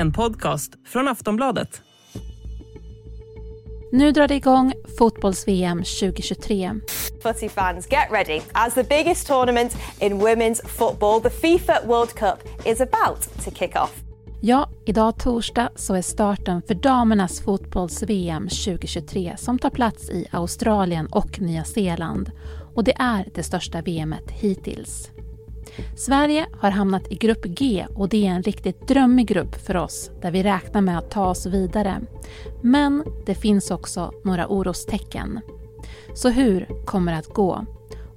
En podcast från Aftonbladet. Nu drar det igång fotbolls-VM 2023. Footy fans, get ready. As the biggest tournament in women's football, the FIFA World Cup is about to kick off. Ja, idag torsdag så är starten för damernas fotbolls-VM 2023 som tar plats i Australien och Nya Zeeland. Och det är det största VMet hittills. Sverige har hamnat i grupp G och det är en riktigt drömmig grupp för oss där vi räknar med att ta oss vidare. Men det finns också några orostecken. Så hur kommer det att gå?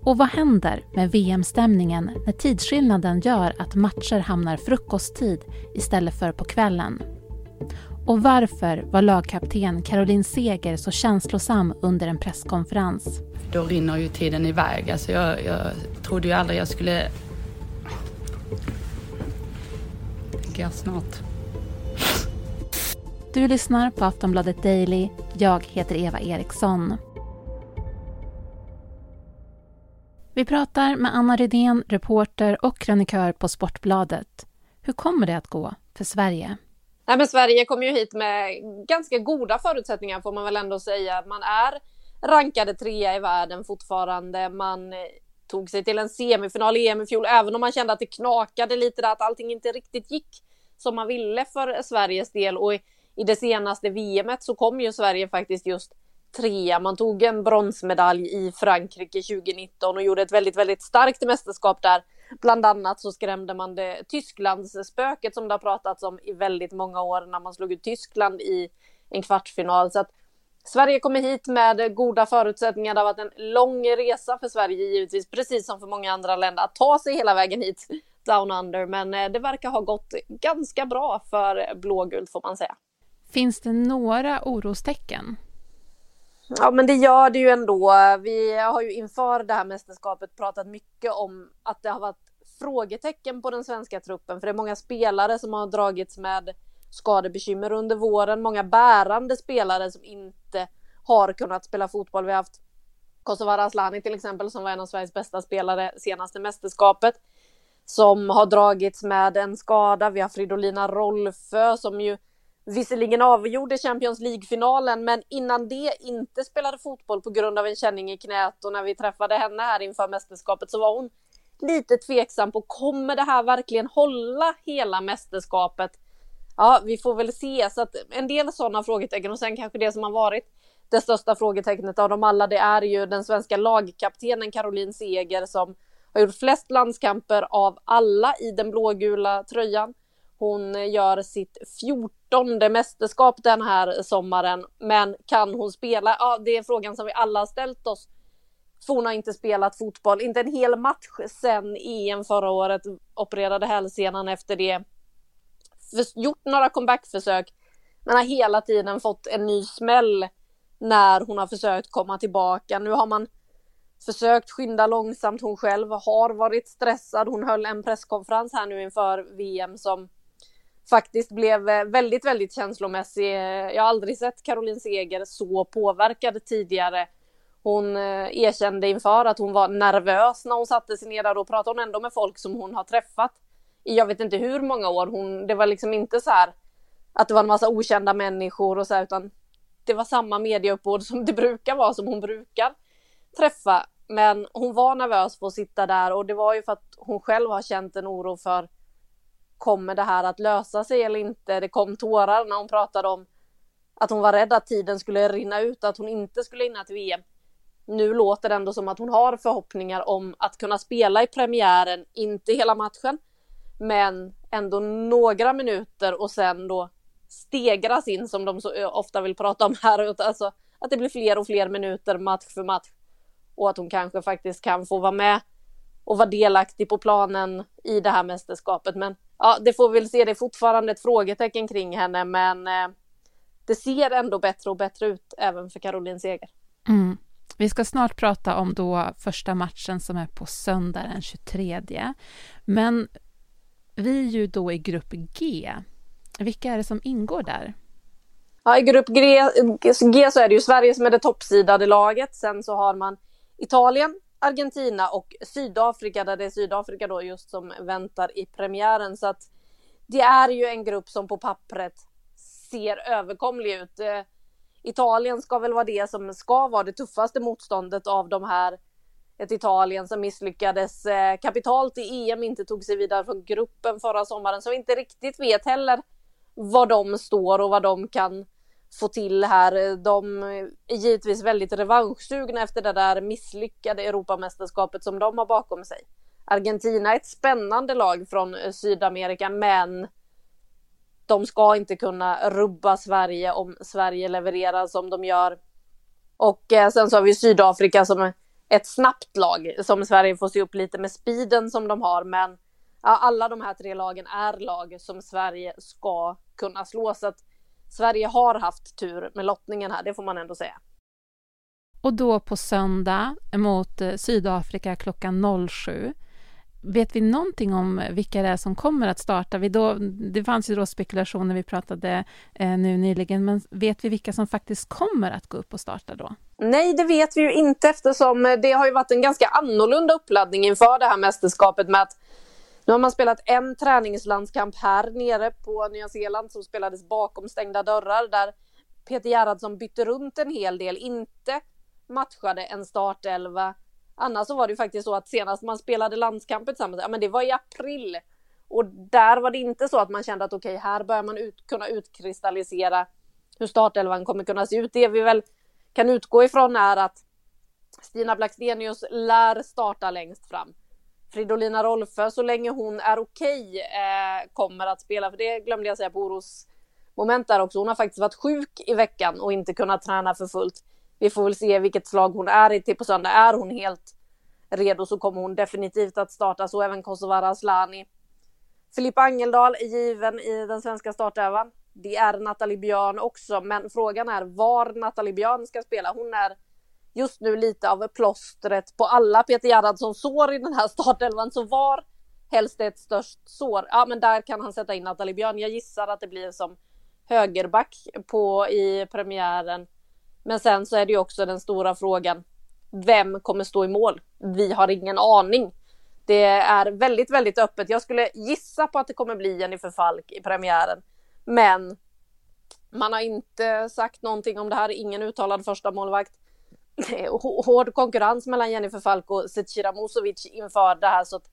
Och vad händer med VM-stämningen när tidsskillnaden gör att matcher hamnar frukosttid istället för på kvällen? Och varför var lagkapten Caroline Seger så känslosam under en presskonferens? Då rinner ju tiden iväg. Alltså jag, jag trodde ju aldrig jag skulle... Tänker jag snart. Du lyssnar på Aftonbladet Daily. Jag heter Eva Eriksson. Vi pratar med Anna Rydén, reporter och krönikör på Sportbladet. Hur kommer det att gå för Sverige? Nej, men Sverige kom ju hit med ganska goda förutsättningar får man väl ändå säga. Man är rankade trea i världen fortfarande. Man eh, tog sig till en semifinal i EM i fjol, även om man kände att det knakade lite där, att allting inte riktigt gick som man ville för Sveriges del. Och i, i det senaste VMet så kom ju Sverige faktiskt just trea. Man tog en bronsmedalj i Frankrike 2019 och gjorde ett väldigt, väldigt starkt mästerskap där. Bland annat så skrämde man det Tysklands spöket som det har pratats om i väldigt många år när man slog ut Tyskland i en kvartsfinal. Så att Sverige kommer hit med goda förutsättningar. Det har varit en lång resa för Sverige givetvis, precis som för många andra länder, att ta sig hela vägen hit down under. Men eh, det verkar ha gått ganska bra för blågult får man säga. Finns det några orostecken? Ja, men det gör det ju ändå. Vi har ju inför det här mästerskapet pratat mycket om att det har varit frågetecken på den svenska truppen, för det är många spelare som har dragits med skadebekymmer under våren. Många bärande spelare som inte har kunnat spela fotboll. Vi har haft Kosovare Asllani till exempel som var en av Sveriges bästa spelare senaste mästerskapet. Som har dragits med en skada. Vi har Fridolina Rolfö som ju visserligen avgjorde Champions League-finalen men innan det inte spelade fotboll på grund av en känning i knät och när vi träffade henne här inför mästerskapet så var hon lite tveksam på kommer det här verkligen hålla hela mästerskapet? Ja, vi får väl se. Så att en del sådana frågetecken och sen kanske det som har varit det största frågetecknet av dem alla, det är ju den svenska lagkaptenen Caroline Seger som har gjort flest landskamper av alla i den blågula tröjan. Hon gör sitt 14 mästerskap den här sommaren, men kan hon spela? Ja, det är frågan som vi alla har ställt oss. För hon har inte spelat fotboll, inte en hel match sen EM förra året, opererade hälsenan efter det gjort några comebackförsök men har hela tiden fått en ny smäll när hon har försökt komma tillbaka. Nu har man försökt skynda långsamt. Hon själv har varit stressad. Hon höll en presskonferens här nu inför VM som faktiskt blev eh, väldigt, väldigt känslomässig. Eh, jag har aldrig sett Caroline Seger så påverkad tidigare. Hon eh, erkände inför att hon var nervös när hon satte sig ner där. och pratade hon ändå med folk som hon har träffat i jag vet inte hur många år. Hon, det var liksom inte så här att det var en massa okända människor och så här, utan det var samma medieuppbåd som det brukar vara, som hon brukar träffa. Men hon var nervös för att sitta där och det var ju för att hon själv har känt en oro för kommer det här att lösa sig eller inte? Det kom tårar när hon pratade om att hon var rädd att tiden skulle rinna ut, att hon inte skulle hinna till VM. Nu låter det ändå som att hon har förhoppningar om att kunna spela i premiären, inte hela matchen, men ändå några minuter och sen då stegras in som de så ofta vill prata om här. Alltså att det blir fler och fler minuter match för match. Och att hon kanske faktiskt kan få vara med och vara delaktig på planen i det här mästerskapet. Men ja, det får vi väl se. Det är fortfarande ett frågetecken kring henne, men eh, det ser ändå bättre och bättre ut även för Caroline Seger. Mm. Vi ska snart prata om då första matchen som är på söndag den 23. Men vi är ju då i grupp G. Vilka är det som ingår där? Ja, I grupp G, G så är det ju Sverige som är det toppsidade laget. Sen så har man Italien, Argentina och Sydafrika där det är Sydafrika då just som väntar i premiären. Så att det är ju en grupp som på pappret ser överkomlig ut. Eh, Italien ska väl vara det som ska vara det tuffaste motståndet av de här. Ett Italien som misslyckades eh, kapitalt i EM, inte tog sig vidare från gruppen förra sommaren, som inte riktigt vet heller var de står och vad de kan få till här. De är givetvis väldigt revanschsugna efter det där misslyckade Europamästerskapet som de har bakom sig. Argentina är ett spännande lag från Sydamerika, men de ska inte kunna rubba Sverige om Sverige levererar som de gör. Och eh, sen så har vi Sydafrika som ett snabbt lag som Sverige får se upp lite med speeden som de har. Men ja, alla de här tre lagen är lag som Sverige ska kunna slå. Så att Sverige har haft tur med lottningen här, det får man ändå säga. Och då på söndag mot eh, Sydafrika klockan 07 Vet vi någonting om vilka det är som kommer att starta? Vi då, det fanns ju då spekulationer, vi pratade eh, nu nyligen, men vet vi vilka som faktiskt kommer att gå upp och starta då? Nej, det vet vi ju inte eftersom det har ju varit en ganska annorlunda uppladdning inför det här mästerskapet med att nu har man spelat en träningslandskamp här nere på Nya Zeeland som spelades bakom stängda dörrar där Peter Gerhardsson bytte runt en hel del, inte matchade en startelva Annars så var det ju faktiskt så att senast man spelade landskampen tillsammans, ja men det var i april. Och där var det inte så att man kände att okej, okay, här börjar man ut, kunna utkristallisera hur startelvan kommer kunna se ut. Det vi väl kan utgå ifrån är att Stina Blackstenius lär starta längst fram. Fridolina Rolfö, så länge hon är okej, okay, eh, kommer att spela. För det glömde jag säga på oros moment där också. Hon har faktiskt varit sjuk i veckan och inte kunnat träna för fullt. Vi får väl se vilket slag hon är i till på söndag. Är hon helt redo så kommer hon definitivt att starta, så även Kosovare Asllani. Filippa Angeldal är given i den svenska startelvan. Det är Nathalie Björn också, men frågan är var Nathalie Björn ska spela. Hon är just nu lite av plåstret på alla Peter Gerhardsson sår i den här startelvan, så var helst ett störst sår, ja men där kan han sätta in Nathalie Björn. Jag gissar att det blir som högerback på i premiären men sen så är det ju också den stora frågan. Vem kommer stå i mål? Vi har ingen aning. Det är väldigt, väldigt öppet. Jag skulle gissa på att det kommer bli Jennifer Falk i premiären. Men man har inte sagt någonting om det här. Ingen uttalad första målvakt. Hård konkurrens mellan Jennifer Falk och Zecira Musovic inför det här. Så att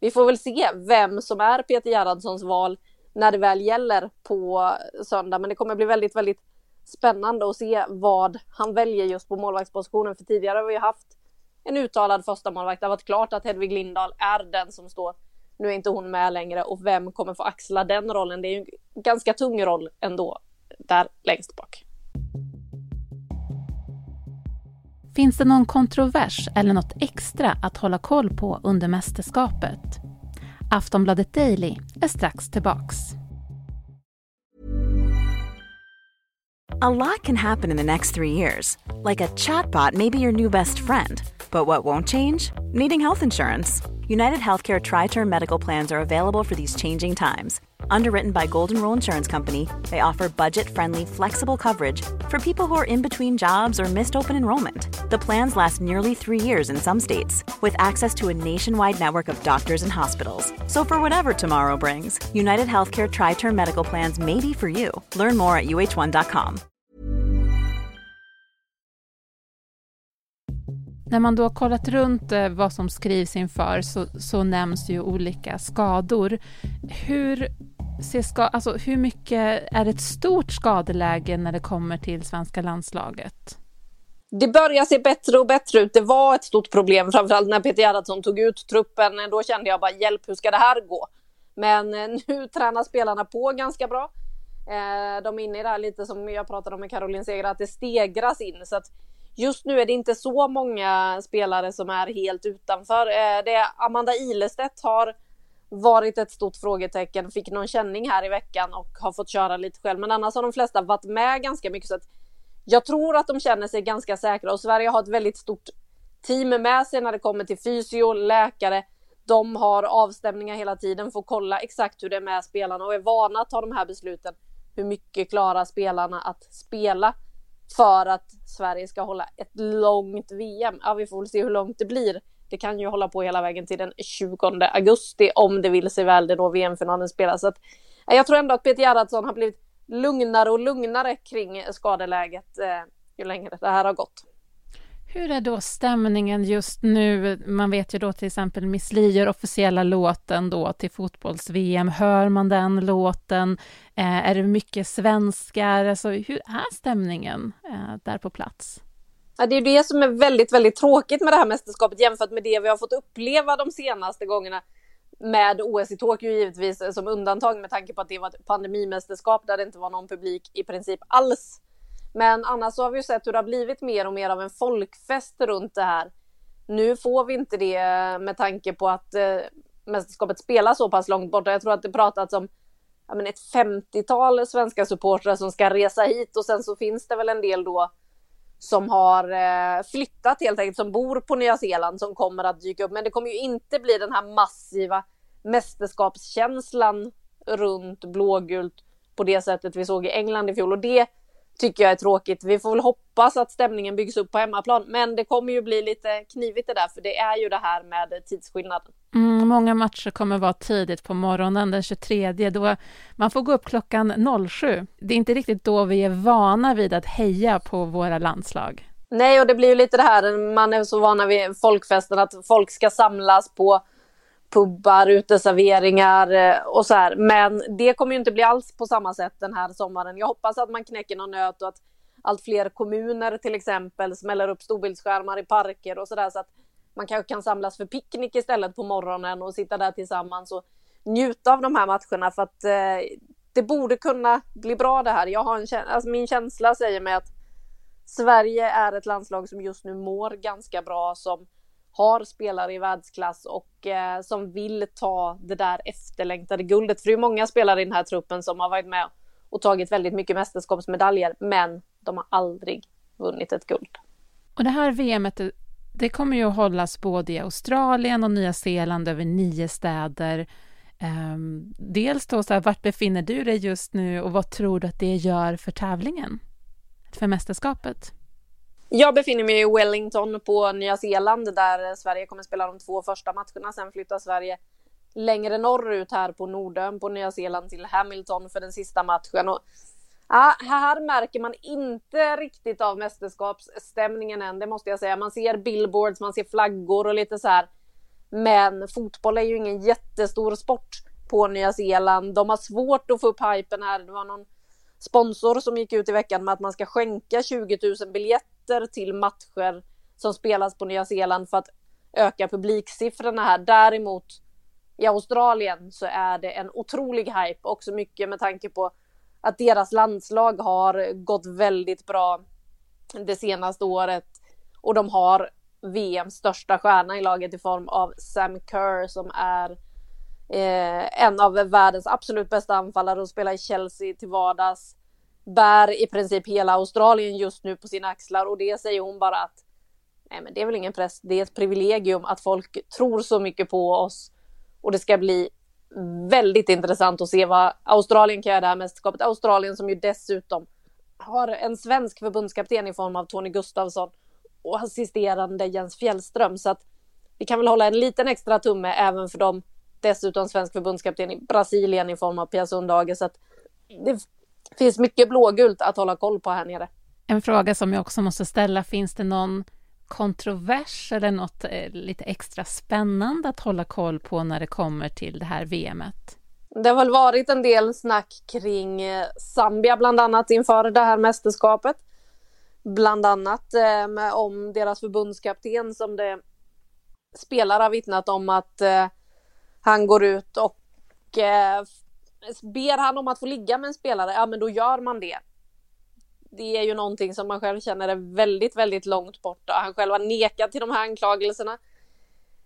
vi får väl se vem som är Peter Gerhardssons val när det väl gäller på söndag. Men det kommer bli väldigt, väldigt spännande att se vad han väljer just på målvaktspositionen. För tidigare har vi haft en uttalad första målvakt. Det har varit klart att Hedvig Lindahl är den som står. Nu är inte hon med längre och vem kommer få axla den rollen? Det är ju en ganska tung roll ändå, där längst bak. Finns det någon kontrovers eller något extra att hålla koll på under mästerskapet? Aftonbladet Daily är strax tillbaks. A lot can happen in the next three years. Like a chatbot may be your new best friend. But what won't change? Needing health insurance. United Healthcare Tri Term Medical Plans are available for these changing times. Underwritten by Golden Rule Insurance Company, they offer budget friendly, flexible coverage for people who are in between jobs or missed open enrollment. The plans last nearly three years in some states, with access to a nationwide network of doctors and hospitals. So, for whatever tomorrow brings, United Healthcare Tri Term Medical Plans may be for you. Learn more at uh1.com. När man då kollat runt eh, vad som skrivs inför så, så nämns ju olika skador. Hur, se ska, alltså, hur mycket är ett stort skadeläge när det kommer till svenska landslaget? Det börjar se bättre och bättre ut. Det var ett stort problem, framförallt när Peter Gerhardsson tog ut truppen. Då kände jag bara hjälp, hur ska det här gå? Men eh, nu tränar spelarna på ganska bra. Eh, de är inne i det här lite som jag pratade om med Caroline Seger, att det stegras in. Så att Just nu är det inte så många spelare som är helt utanför. Eh, det är Amanda Ilestedt har varit ett stort frågetecken, fick någon känning här i veckan och har fått köra lite själv. Men annars har de flesta varit med ganska mycket. Så att jag tror att de känner sig ganska säkra och Sverige har ett väldigt stort team med sig när det kommer till fysio, läkare. De har avstämningar hela tiden, får kolla exakt hur det är med spelarna och är vana att ta de här besluten. Hur mycket klarar spelarna att spela? för att Sverige ska hålla ett långt VM. Ja, vi får väl se hur långt det blir. Det kan ju hålla på hela vägen till den 20 augusti om det vill sig väl, det då VM-finalen spelas. Så att, eh, jag tror ändå att Peter Gerhardsson har blivit lugnare och lugnare kring skadeläget eh, ju längre det här har gått. Hur är då stämningen just nu? Man vet ju då till exempel Miss Li gör officiella låten då till fotbolls-VM. Hör man den låten? Eh, är det mycket svenskar? Alltså, hur är stämningen eh, där på plats? Ja, det är det som är väldigt, väldigt tråkigt med det här mästerskapet jämfört med det vi har fått uppleva de senaste gångerna med OS i Tokyo givetvis eh, som undantag med tanke på att det var ett pandemimästerskap där det inte var någon publik i princip alls. Men annars så har vi ju sett hur det har blivit mer och mer av en folkfest runt det här. Nu får vi inte det eh, med tanke på att eh, mästerskapet spelar så pass långt borta. Jag tror att det pratats om ja, men ett 50-tal svenska supportrar som ska resa hit och sen så finns det väl en del då som har eh, flyttat helt enkelt, som bor på Nya Zeeland som kommer att dyka upp. Men det kommer ju inte bli den här massiva mästerskapskänslan runt blågult på det sättet vi såg i England i fjol. Och det tycker jag är tråkigt. Vi får väl hoppas att stämningen byggs upp på hemmaplan, men det kommer ju bli lite knivigt det där, för det är ju det här med tidsskillnaden. Mm, många matcher kommer vara tidigt på morgonen den 23, då man får gå upp klockan 07. Det är inte riktigt då vi är vana vid att heja på våra landslag. Nej, och det blir ju lite det här, man är så vana vid folkfesten, att folk ska samlas på pubbar, uteserveringar eh, och så här. Men det kommer ju inte bli alls på samma sätt den här sommaren. Jag hoppas att man knäcker någon nöt och att allt fler kommuner till exempel smäller upp storbildsskärmar i parker och så där så att man kanske kan samlas för picknick istället på morgonen och sitta där tillsammans och njuta av de här matcherna för att eh, det borde kunna bli bra det här. Jag har en, alltså min känsla säger mig att Sverige är ett landslag som just nu mår ganska bra som har spelare i världsklass och eh, som vill ta det där efterlängtade guldet. För det är många spelare i den här truppen som har varit med och tagit väldigt mycket mästerskapsmedaljer, men de har aldrig vunnit ett guld. Och det här VMet, det kommer ju att hållas både i Australien och Nya Zeeland över nio städer. Um, dels då, så här, vart befinner du dig just nu och vad tror du att det gör för tävlingen? För mästerskapet? Jag befinner mig i Wellington på Nya Zeeland där Sverige kommer spela de två första matcherna. Sen flyttar Sverige längre norrut här på Nordön på Nya Zeeland till Hamilton för den sista matchen. Och, ja, här märker man inte riktigt av mästerskapsstämningen än, det måste jag säga. Man ser billboards, man ser flaggor och lite så här. Men fotboll är ju ingen jättestor sport på Nya Zeeland. De har svårt att få upp hypen här. Det var någon sponsor som gick ut i veckan med att man ska skänka 20 000 biljetter till matcher som spelas på Nya Zeeland för att öka publiksiffrorna här. Däremot i Australien så är det en otrolig hype, också mycket med tanke på att deras landslag har gått väldigt bra det senaste året och de har VMs största stjärna i laget i form av Sam Kerr som är eh, en av världens absolut bästa anfallare och spelar i Chelsea till vardags. Bär i princip hela Australien just nu på sina axlar och det säger hon bara att nej men det är väl ingen press, det är ett privilegium att folk tror så mycket på oss och det ska bli väldigt intressant att se vad Australien kan göra det här mästerskapet. Australien som ju dessutom har en svensk förbundskapten i form av Tony Gustavsson och assisterande Jens Fjällström så att vi kan väl hålla en liten extra tumme även för dem dessutom svensk förbundskapten i Brasilien i form av Pia Sundhage. Så att det finns mycket blågult att hålla koll på här nere. En fråga som jag också måste ställa, finns det någon kontrovers eller något eh, lite extra spännande att hålla koll på när det kommer till det här VMet? Det har väl varit en del snack kring eh, Zambia bland annat inför det här mästerskapet. Bland annat eh, om deras förbundskapten som det spelare har vittnat om att eh, han går ut och eh, ber han om att få ligga med en spelare, ja men då gör man det. Det är ju någonting som man själv känner är väldigt, väldigt långt borta. Han själv har nekat till de här anklagelserna.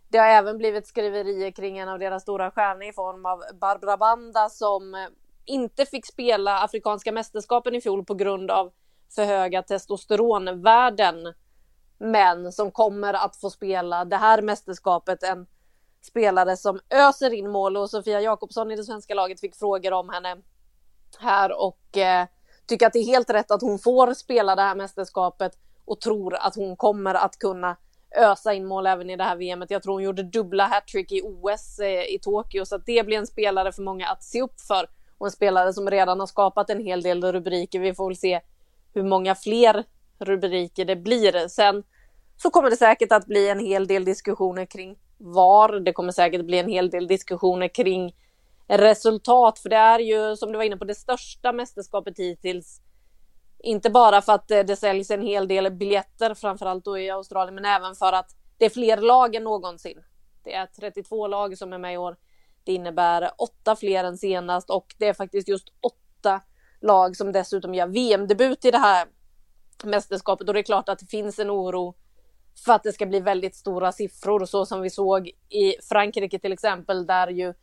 Det har även blivit skriverier kring en av deras stora stjärnor i form av Barbara Banda som eh, inte fick spela Afrikanska mästerskapen i fjol på grund av för höga testosteronvärden. Men som kommer att få spela det här mästerskapet. En spelare som öser in mål och Sofia Jakobsson i det svenska laget fick frågor om henne här och eh, tycker att det är helt rätt att hon får spela det här mästerskapet och tror att hon kommer att kunna ösa in mål även i det här VMet. Jag tror hon gjorde dubbla hattrick i OS eh, i Tokyo så att det blir en spelare för många att se upp för. och en spelare som redan har skapat en hel del rubriker. Vi får väl se hur många fler rubriker det blir. Sen så kommer det säkert att bli en hel del diskussioner kring VAR. Det kommer säkert bli en hel del diskussioner kring resultat, för det är ju som du var inne på det största mästerskapet hittills. Inte bara för att eh, det säljs en hel del biljetter, framförallt då i Australien, men även för att det är fler lag än någonsin. Det är 32 lag som är med i år. Det innebär åtta fler än senast och det är faktiskt just åtta lag som dessutom gör VM-debut i det här mästerskapet och det är klart att det finns en oro för att det ska bli väldigt stora siffror så som vi såg i Frankrike till exempel där ju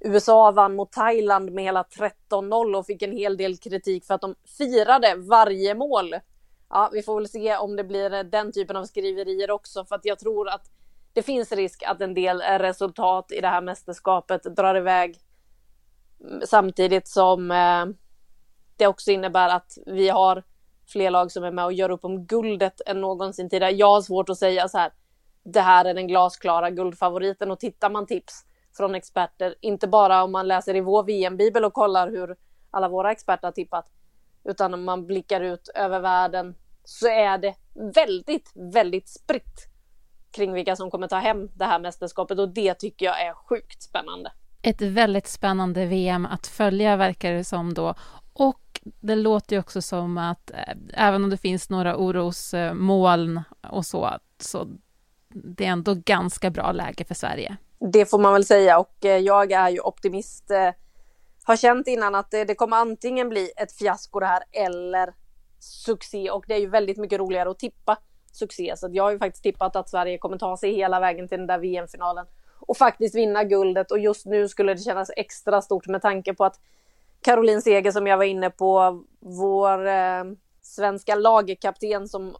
USA vann mot Thailand med hela 13-0 och fick en hel del kritik för att de firade varje mål. Ja, vi får väl se om det blir eh, den typen av skriverier också för att jag tror att det finns risk att en del eh, resultat i det här mästerskapet drar iväg mm, samtidigt som eh, det också innebär att vi har fler lag som är med och gör upp om guldet än någonsin tidigare. Jag har svårt att säga så här. Det här är den glasklara guldfavoriten och tittar man tips från experter, inte bara om man läser i vår VM-bibel och kollar hur alla våra experter har tippat, utan om man blickar ut över världen så är det väldigt, väldigt spritt kring vilka som kommer ta hem det här mästerskapet och det tycker jag är sjukt spännande. Ett väldigt spännande VM att följa verkar det som då. Och det låter ju också som att eh, även om det finns några orosmoln och så, så det är ändå ganska bra läge för Sverige. Det får man väl säga och eh, jag är ju optimist. Eh, har känt innan att det kommer antingen bli ett fiasko det här eller succé och det är ju väldigt mycket roligare att tippa succé. Så jag har ju faktiskt tippat att Sverige kommer ta sig hela vägen till den där VM-finalen och faktiskt vinna guldet och just nu skulle det kännas extra stort med tanke på att Caroline Seger som jag var inne på, vår eh, svenska lagkapten som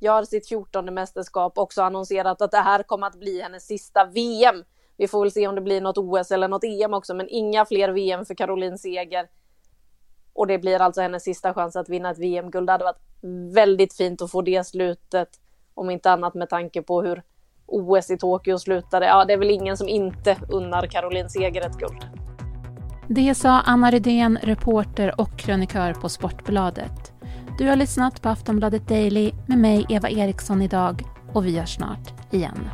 gör sitt 14 mästerskap också annonserat att det här kommer att bli hennes sista VM. Vi får väl se om det blir något OS eller något EM också, men inga fler VM för Caroline Seger. Och det blir alltså hennes sista chans att vinna ett VM-guld. Det hade varit väldigt fint att få det slutet, om inte annat med tanke på hur OS i Tokyo slutade. Ja, det är väl ingen som inte unnar Caroline Seger ett guld. Det sa Anna Rydén, reporter och krönikör på Sportbladet. Du har lyssnat på Aftonbladet Daily med mig Eva Eriksson idag och vi hörs snart igen.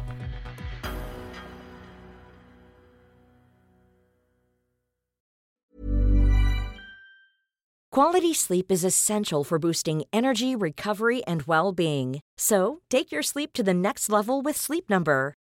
Quality sleep is essential for boosting energy, recovery and well-being. So, take your sleep to the next level with Sleep Number.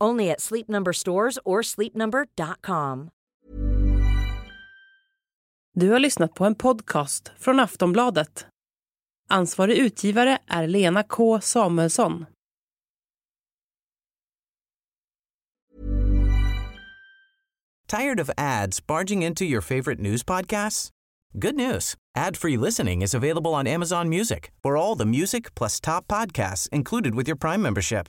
Only at Sleep Number stores or sleepnumber.com. Du har lyssnat på en podcast från Aftonbladet. Ansvarig utgivare är Lena K Samuelsson. Tired of ads barging into your favorite news podcasts? Good news. Ad-free listening is available on Amazon Music. For all the music plus top podcasts included with your Prime membership.